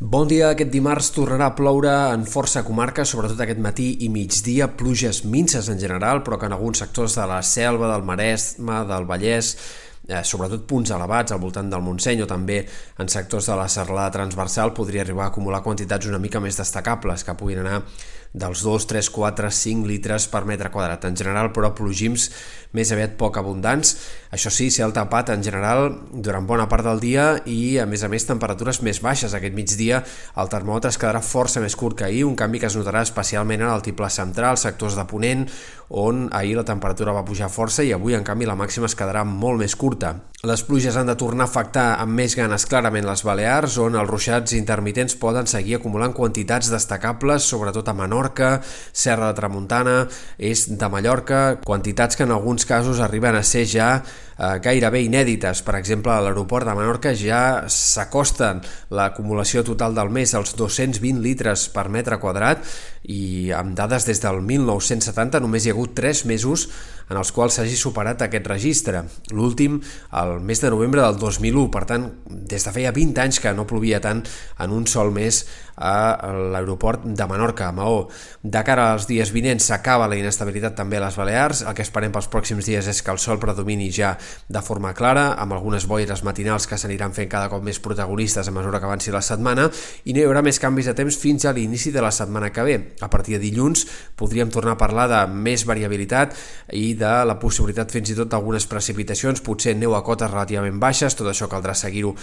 Bon dia. Aquest dimarts tornarà a ploure en força comarques, sobretot aquest matí i migdia, pluges minces en general, però que en alguns sectors de la selva, del Maresme, del Vallès, eh, sobretot punts elevats al voltant del Montseny o també en sectors de la serralada transversal podria arribar a acumular quantitats una mica més destacables que puguin anar dels 2, 3, 4, 5 litres per metre quadrat. En general, però, plogims més aviat poc abundants. Això sí, cel tapat en general durant bona part del dia i, a més a més, temperatures més baixes. Aquest migdia el termòmetre es quedarà força més curt que ahir, un canvi que es notarà especialment en l'altiplà central, sectors de Ponent, on ahir la temperatura va pujar força i avui, en canvi, la màxima es quedarà molt més curta. curta. Les pluges han de tornar a afectar amb més ganes clarament les Balears, on els ruixats intermitents poden seguir acumulant quantitats destacables, sobretot a Menorca, Serra de Tramuntana, est de Mallorca, quantitats que en alguns casos arriben a ser ja eh, gairebé inèdites. Per exemple, a l'aeroport de Menorca ja s'acosten l'acumulació total del mes als 220 litres per metre quadrat i amb dades des del 1970 només hi ha hagut 3 mesos en els quals s'hagi superat aquest registre. L'últim, el mes de novembre del 2001, per tant, des de feia 20 anys que no plovia tant en un sol mes a l'aeroport de Menorca, a Maó. De cara als dies vinents s'acaba la inestabilitat també a les Balears, el que esperem pels pròxims dies és que el sol predomini ja de forma clara, amb algunes boires matinals que s'aniran fent cada cop més protagonistes a mesura que avanci la setmana, i no hi haurà més canvis de temps fins a l'inici de la setmana que ve. A partir de dilluns podríem tornar a parlar de més variabilitat i de la possibilitat fins i tot d'algunes precipitacions, potser neu a cotes relativament baixes, tot això caldrà seguir-ho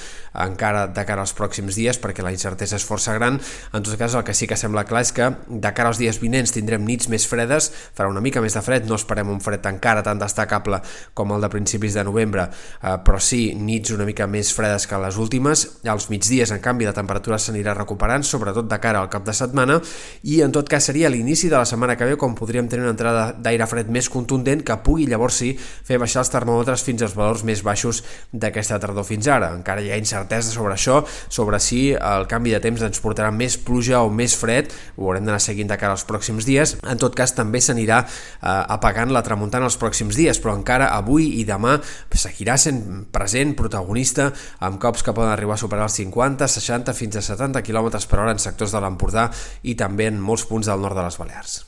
encara de cara als pròxims dies perquè la incertesa és força gran. En tot cas, el que sí que sembla clar és que de cara als dies vinents tindrem nits més fredes, farà una mica més de fred, no esperem un fred encara tan destacable com el de principis de novembre, eh, però sí nits una mica més fredes que les últimes. Als migdies, en canvi, la temperatura s'anirà recuperant, sobretot de cara al cap de setmana, i en tot cas seria l'inici de la setmana que ve quan podríem tenir una entrada d'aire fred més contundent que pugui llavors sí fer baixar els termòmetres fins als valors més baixos d'aquesta tardor fins ara. Encara hi ha incertesa sobre això, sobre si el canvi de temps ens portarà més pluja o més fred, ho haurem d'anar seguint de cara als pròxims dies. En tot cas, també s'anirà eh, apagant la tramuntana els pròxims dies, però encara avui i demà seguirà sent present, protagonista, amb cops que poden arribar a superar els 50, 60, fins a 70 km per hora en sectors de l'Empordà i també en molts punts del nord de les Balears.